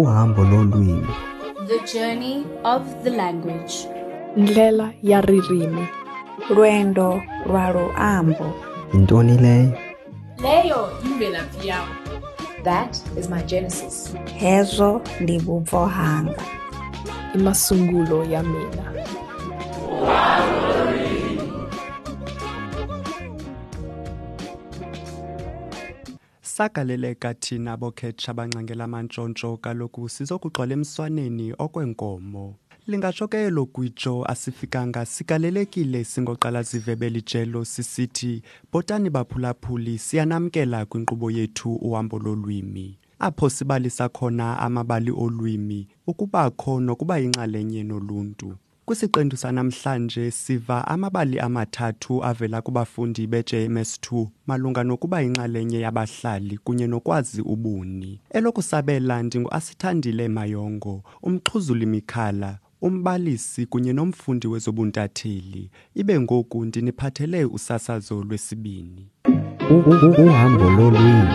uhambo lolwimi. The journey of the language. ndlela ya ririmi. Lwendo lwa luambo. Yintoni leyo leyo yimvelaphi yam. That is my Genesis. hezo ndi vhubvo hanga. I masungulo ya mina sagaleleka thina bokhetsha abancangela amantshontsho kaloku sizokugxwala emswaneni okwenkomo. Lingatsho ke elo gwitsho asifikanga sigalelekile singoqala zivebe lijelo sisithi botani baphulaphuli siyanamkela kwinkqubo yethu uhambo lolwimi. Apho sibalisa khona amabali olwimi ukubakho nokuba yinxalenye noluntu. Kwisiqendu sanamhlanje siva amabali amathathu avela kubafundi be-JMS2 malunga nokuba yinxalenye yabahlali kunye nokwazi ubuni. Elokusabela ndingu-Asithandile Mayongo, umxhuzuli Mikhala, umbalisi kunye nomfundi wezobuntatheli. Ibe ngoku ndiniphathele usasazo lwesibini. U- u- u- uhambo lolwimi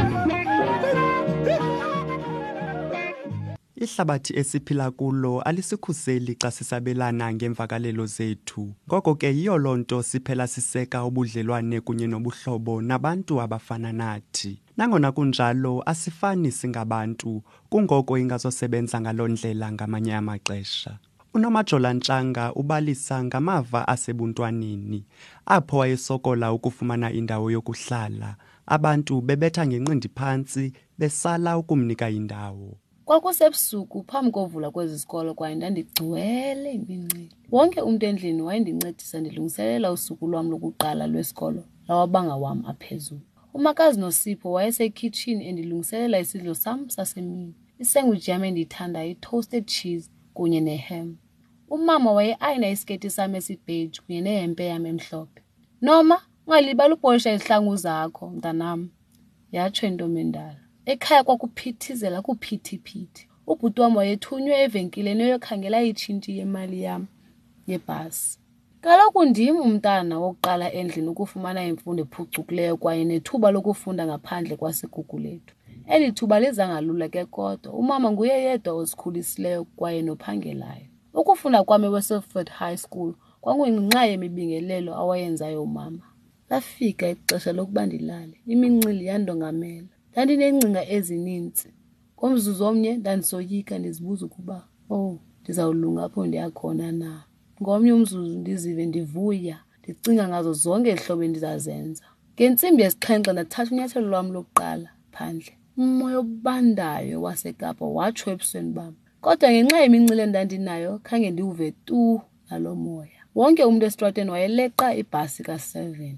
Ihlabathi esiphila kulo alisikhuseli xa sisabelana ngeemvakalelo zethu. Ngoko ke yiyo loo nto siphela siseka ubudlelwane kunye nobuhlobo nabantu abafana nathi. Nangona kunjalo asifani singabantu, kungoko ingazosebenza ngaloo ndlela ngamanye amaxesha. Unomajola Ntshanga ubalisa ngamava asebuntwaneni, apho wayesokola ukufumana indawo yokuhlala. Abantu bebetha ngenqindi phantsi, besala ukumnika indawo. Kwakusebusuku phambi kovula kwezi sikolo kwaye ndandigcwele imincili wonke umntu endlini wayendincedisa ndilungiselela usuku lwam lokuqala lwesikolo lawabanga wam aphezulu. Umakazi nosipho wayesekhitshini endilungiselela isidlo sam sasemini. Isengwiji yam endiyithandayo i-toasted cheese kunye nehem umama wayeayina isiketi sam esibheji kunye nehempe yam emhlophe. Noma ungalibali upolisha izihlangu zakho mntanam yatsho intombi endala. Ekhaya kwakuphithizela kuphithiphithi. Ubhuti wam wayethunywe evenkileni eyokhangela itshintshi yemali yam yebhasi. Kaloku ndim umntana wokuqala endlini ukufumana imfundo ephucukileyo kwaye nethuba lokufunda ngaphandle kwasigugu lethu. Eli thuba lizangalula ke kodwa. Umama nguye yedwa ozikhulisileyo kwaye nophangelayo. Ukufunda kwam eweselford high school kwakuyinxa yemibingelelo awayenzayo umama. Lafika ixesha lokuba ndilale imincili yandongamela ndandinengcinga ezinintsi ngomzuzu omnye ndandisoyika ndizibuza ukuba owu ndizawulunga apho ndiya khona na? Ngomnye umzuzu ndizive ndivuya ndicinga ngazo zonke ihlobo endizazenza. Ngentsimbi yesixhenxe ndathatha unyathelo lwam lokuqala phandle. Umoya obandayo wasekapa watsho ebusweni bam. Kodwa ngenxa yemincili endandinayo khange ndiwuve tu nalo moya. Wonke umntu esitratweni wayeleqa ibhasi ka-seven.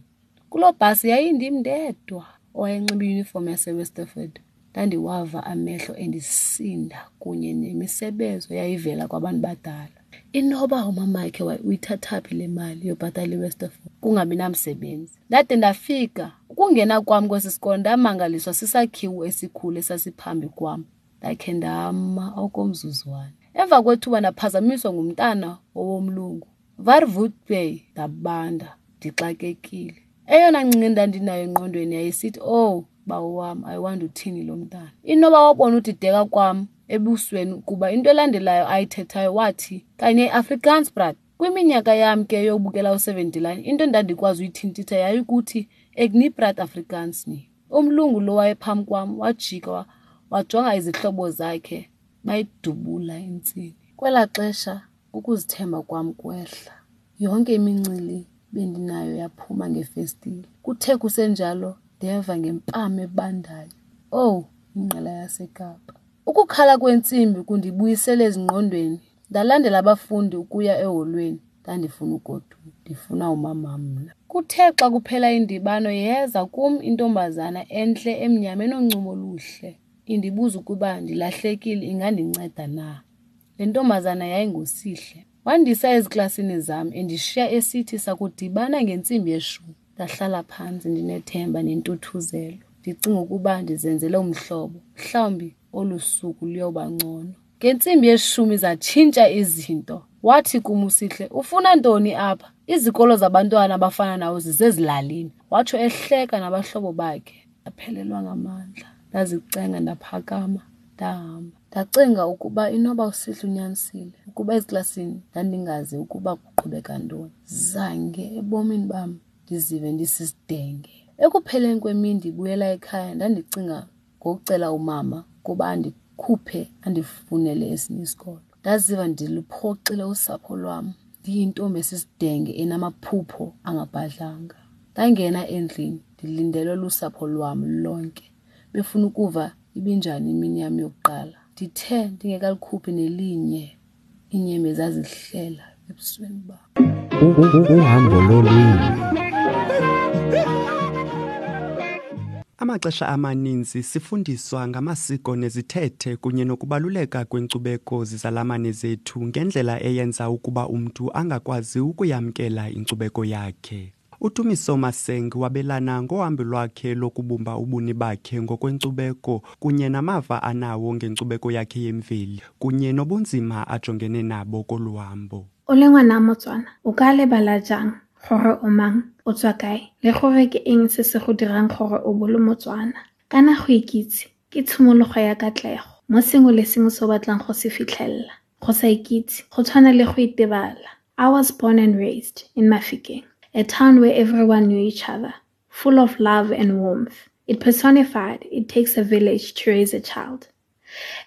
Kuloo bhasi yayindim ndedwa owayenxiba iyunifomu yasewesterford ndandiwava amehlo endisinda kunye nemisebenzo yayivela kwabantu badala. Inoba umamakhe uyithatha phi le mali yobhatala iwesterford kungabi namsebenzi. Ndade ndafika ukungena kwam kwesi sikolo ndamangaliswa sisakhiwo esikhulu esasiphambi kwam. Ndakhe ndama okomzuzwana. Emva kwethuba ndaphazamiswa ngumntana owomlungu varvoet bay ndabanda ndixakekile. Eyona ngcinga endandinayo engqondweni yayisithi owu bawo wam ayiwandi uthini lo mntana. Inoba wabona udideka kwam ebusweni kuba into elandelayo ayithethayo wathi kanye iafrikaans brat. Kwiminyaka yam ke yobukela u-seventy-line into endandikwazi uyithintitha yayikuthi ekni brat afrikaans ni. Umlungu lo wayephambi kwam wajika wajonga izihlobo zakhe bayidubula intsini. Kwelaa xesha ukuzithemba kwam kwehla. Yonke imincili bendinayo yaphuma ngefestile. Kuthe kusenjalo ndeva ngempama ebandayo. Owu ingqela yasekapa. Ukukhala kwentsimbi kundibuyisele ezingqondweni. Ndalandela abafundi ukuya eholweni. Ndandifuna ugoduka ndifuna umama mna kuthe xa kuphela indibano yeza kum intombazana entle emnyama enoncumo oluhle. Indibuza ukuba ndilahlekile ingandinceda na? Le ntombazana yayingusihle wandisa eziklasini zam endishiya esithi sakudibana ngentsimbi yeshumi. Ndahlala phantsi ndinethemba nentuthuzelo. Ndicinga ukuba ndizenzele umhlobo mhlawumbi olu suku luyoba ngcono. Ngentsimbi yeshumi zatshintsha izinto. Wathi kum usihle ufuna ntoni apha? Izikolo zabantwana abafana nawo zisezilalini. Watsho ehleka nabahlobo bakhe. Ndaphelelwa ngamandla. Ndazicenga ndaphakama. Ndahamba. Ndacinga ukuba inoba usihla unyanisile ukuba eziklasini ndandingazi ukuba kuqhubeka ntoni. Zange ebomini bam ndizive ndisisidenge. Ekupheleni kwemini ndibuyela ekhaya ndandicinga ngokucela umama kuba andikhuphe andifunele esinye isikolo. Ndaziva ndiluphoxile usapho lwam ndiyintombi esisidenge enamaphupho angabhadlanga. Ndangena endlini ndilindele lusapho lwam lonke befuna ukuva ibinjani imini yam yokuqala? Ndithe ndingekalikhuphi nelinye iinyeme zazihlela ebusweni bam. Uhambo lolwimi. Amaxesha amaninzi sifundiswa ngamasiko nezithethe kunye nokubaluleka kwenkcubeko zizalamane zethu ngendlela eyenza ukuba umntu angakwazi ukuyamkela inkcubeko yakhe. Utumiso maseng wabelana ngohambo lwakhe lokubumba ubuni bakhe ngokwenkcubeko kunye namava anawo ngenkcubeko yakhe yemveli kunye nobunzima ajongene nabo kolu hambo o le ngwana motswana o ka lebala jang gore o mang o tswa kae le gore ke eng se se go dirang gore o bole motswana? Kana go ikitse ke tshimologo ya katlego. Mo sengwe le sengwe se o batlang go se fitlhelela go sa ikitse go tshwana le go itebala. I was born and raised in mafikeng a town where everyone knew each other full of love and warmth it personified it takes a village to raise a child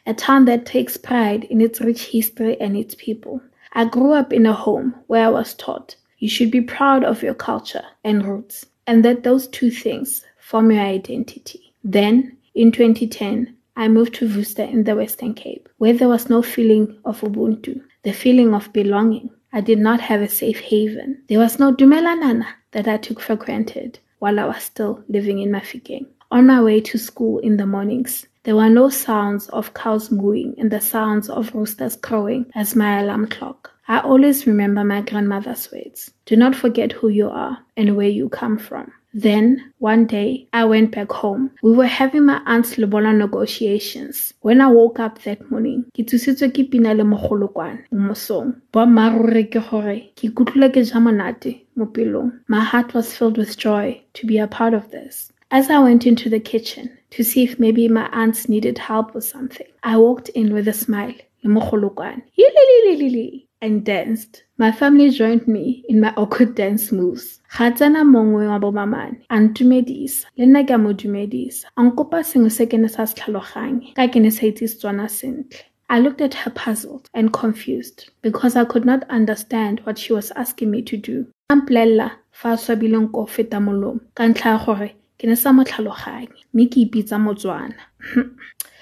a town that takes pride in its rich history and its people i grew up in a home where i was taught you should be proud of your culture and roots, and that those two things form your identity. Then, in 2010, I moved to Worcester in the Western Cape, where there was no feeling of Ubuntu, the feeling of belonging. I did not have a safe haven. There was no Dumelanana that I took for granted while I was still living in Mafikeng. On my way to school in the mornings, there were no sounds of cows mooing and the sounds of roosters crowing as my alarm clock. I always remember my grandmother's words do not forget who you are and where you come from. Then, one day, I went back home. We were having my aunt's lobola negotiations. When I woke up that morning, ke tsositswe ke pina le mogolokwane mo mosong. Boammaaruri ke gore ke ikutlwile ke ja monate mo pelong. My heart was filled with joy to be a part of this. As I went into the kitchen to see if maybe my aunts needed help with something, I walked in with a smile. Le mogolokwane. Yilililili and danced. My family joined me in my awkward dance moves. Ga mongwe wa bomamane a ntumedisa le nna ke a mo dumedisa a nkopa sengwe se ke ne sa se tlhaloganye ka ke ne sa itse Setswana sentle. I looked at her puzzled and confused because I could not understand what she was asking me to do. A mpolelela fa a swabile nko feta molomo ka ntlha ya gore ke ne sa mo tlhaloganye mme ke ipitsa motswana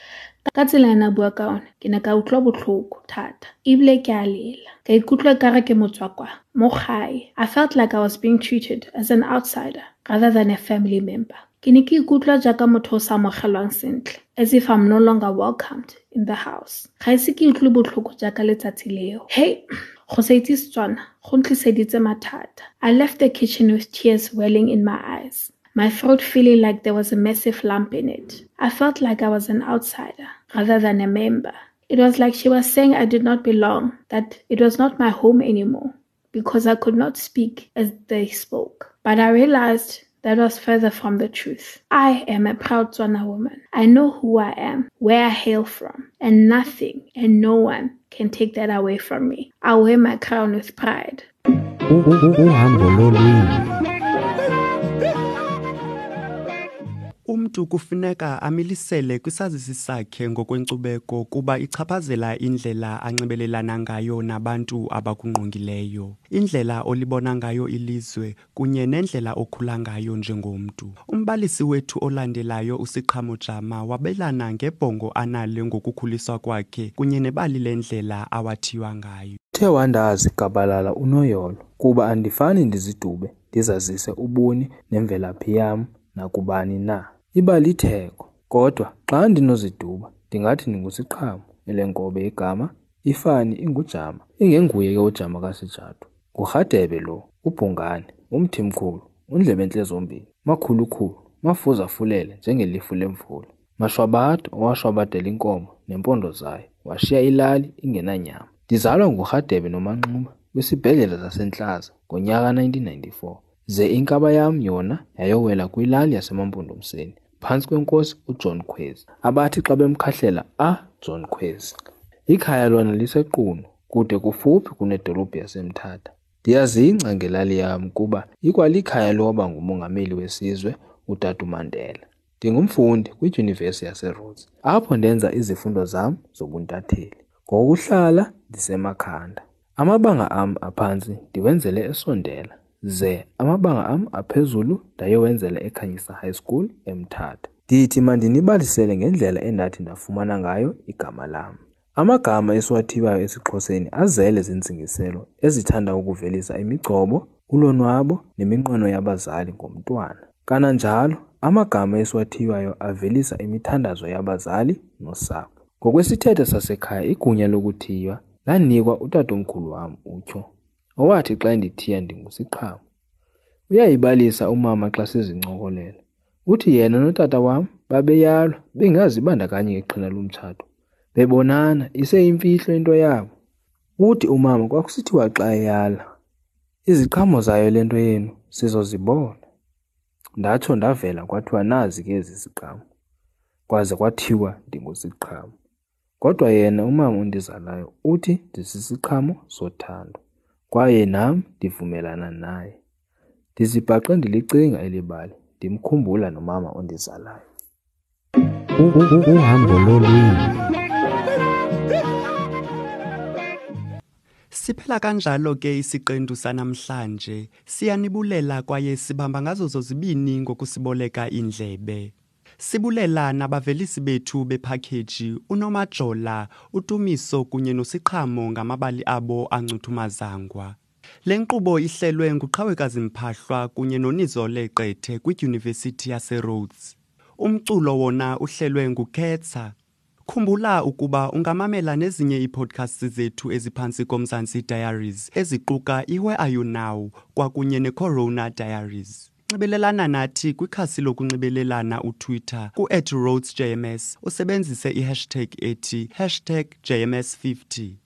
ka tsela ena bua ka one ke ne ka utlwa botlhoko thata ebile ke a lela. Ka ikutlwa ka re ke motswakwa mo gae. I felt like i was being treated as an outsider rather than a family member. Ke ne ke ikutlwa jaaka motho o sa amogelwang sentle as if i'm no longer welcomed in the house. Ga ise ke utlwe botlhoko jaaka letsatsi leo. Go sa itse setswana go ntliseditse mathata. I left the kitchen with tears welling in my eyes my throat feeling like there was a massive lump in it. I felt like I was an outsider rather than a member. It was like she was saying I did not belong, that it was not my home anymore, because I could not speak as they spoke. But I realized that was further from the truth. I am a proud Tswana woman. I know who I am, where I hail from, and nothing and no one can take that away from me. I wear my crown with pride. Umntu kufuneka amilisele kwisazisi sakhe ngokwenkcubeko kuba ichaphazela indlela anxibelelana ngayo nabantu abakungqongileyo, indlela olibona ngayo ilizwe kunye nendlela okhula ngayo njengomntu. Umbalisi wethu olandelayo uSiqhamo Jama wabelana ngebhongo analo ngokukhuliswa kwakhe kunye nebali lendlela awathiywa ngayo. Uthe wandazi gabalala unoyolo kuba andifani ndizidube ndizazise ubuni nemvelaphi yam nakubani na. Iba litheko, kodwa xa ndinoziduba ndingathi ndinguSiqhamo elenkobe igama, ifani ingujama, ingenguye ke ujama kaSejadu. NguRhadebe lo, uBhungane, uMthimkhulu, uNdlebentle zombini, makhulukhulu, mafuzafulele njengelifu lemvula, mashwabada owashwabadela inkomo nempondo zayo, washiya ilali ingenanyama. Ndizalwa nguRhadebe noManxuba kwisibhedlele saseNtlaza ngonyaka 1994, ze inkaba yam yona yayowela kwilali yaseMampondomiseni. Phantsi kwenkosi uJohn Kwezi abathi xa bemkhahlela a John Kwezi. Ikhaya lona liseQunu kude kufuphi kunedolophu yaseMthatha. Ndiyazingca ngelali yam kuba ikwalikhaya loba ngumongameli wesizwe uTata uMandela. Ndingumfundi kwidyunivesi yaseRhodes apho ndenza izifundo zam zobuntatheli. Ngokuhlala ndisemakhanda. Amabanga am aphantsi ndiwenzele eSondela ze amabanga am aphezulu ndayewenzela eKhanyisa High School eMthatha. Ndithi mandinibalisele ngendlela endathi ndafumana ngayo igama lam. Amagama esiwathibayo esiXhoseni azele zintsingiselo ezithanda ukuvelisa imigcobo, ulonwabo neminqweno yabazali ngomntwana. Kananjalo amagama esiwathiywayo avelisa imithandazo yabazali nosapho. Ngokwesithethe sasekhaya igunya lokuthiywa lanikwa utatomkhulu wam uTyo, owathi xa endithiya ndinguSiqhamo. Uyayibalisa umama xa sizincokolela. Uthi yena notata wam babeyalwa bengazibandakanyi ngeqhina lomtshato. Bebonana iseyimfihlo into yabo. Uthi umama kwakusithiwa xa eyala, iziqhamo zayo le nto yenu sizozibona. Ndatsho ndavela kwathiwa nazi ke ezi ziqhamo, kwaze kwathiwa ndinguSiqhamo. Kodwa yena umama ondizalayo uthi ndisisiqhamo sothando kwaye nam ndivumelana naye. Ndizibhaqe ndilicinga elibali ndimkhumbula nomama ondizalayo. Uhambo lolwimi. Siphela kanjalo ke isiqendu sanamhlanje. Siyanibulela kwaye sibamba ngazo zozibini ngokusiboleka indlebe. Sibulela nabavelisi bethu bephakheji uNomajola, uTumiso kunye noSiqhamo ngamabali abo ancuthumazangwa. Le nkqubo ihlelwe nguqhawekazi Mphahlwa kunye noNizole Qethe kwiDyunivesithi yaseRhodes. Umculo wona uhlelwe nguKhetsa. Khumbula ukuba ungamamela nezinye iipodcasts zethu eziphantsi komzantsi Diaries eziquka iWhere Are You Now kwakunye neCorona Diaries. Nxibelelana nathi kwikhasi lokunxibelelana uTwitter ku-at RhodesJMS usebenzise ihashtag ethi hashtag JMS50.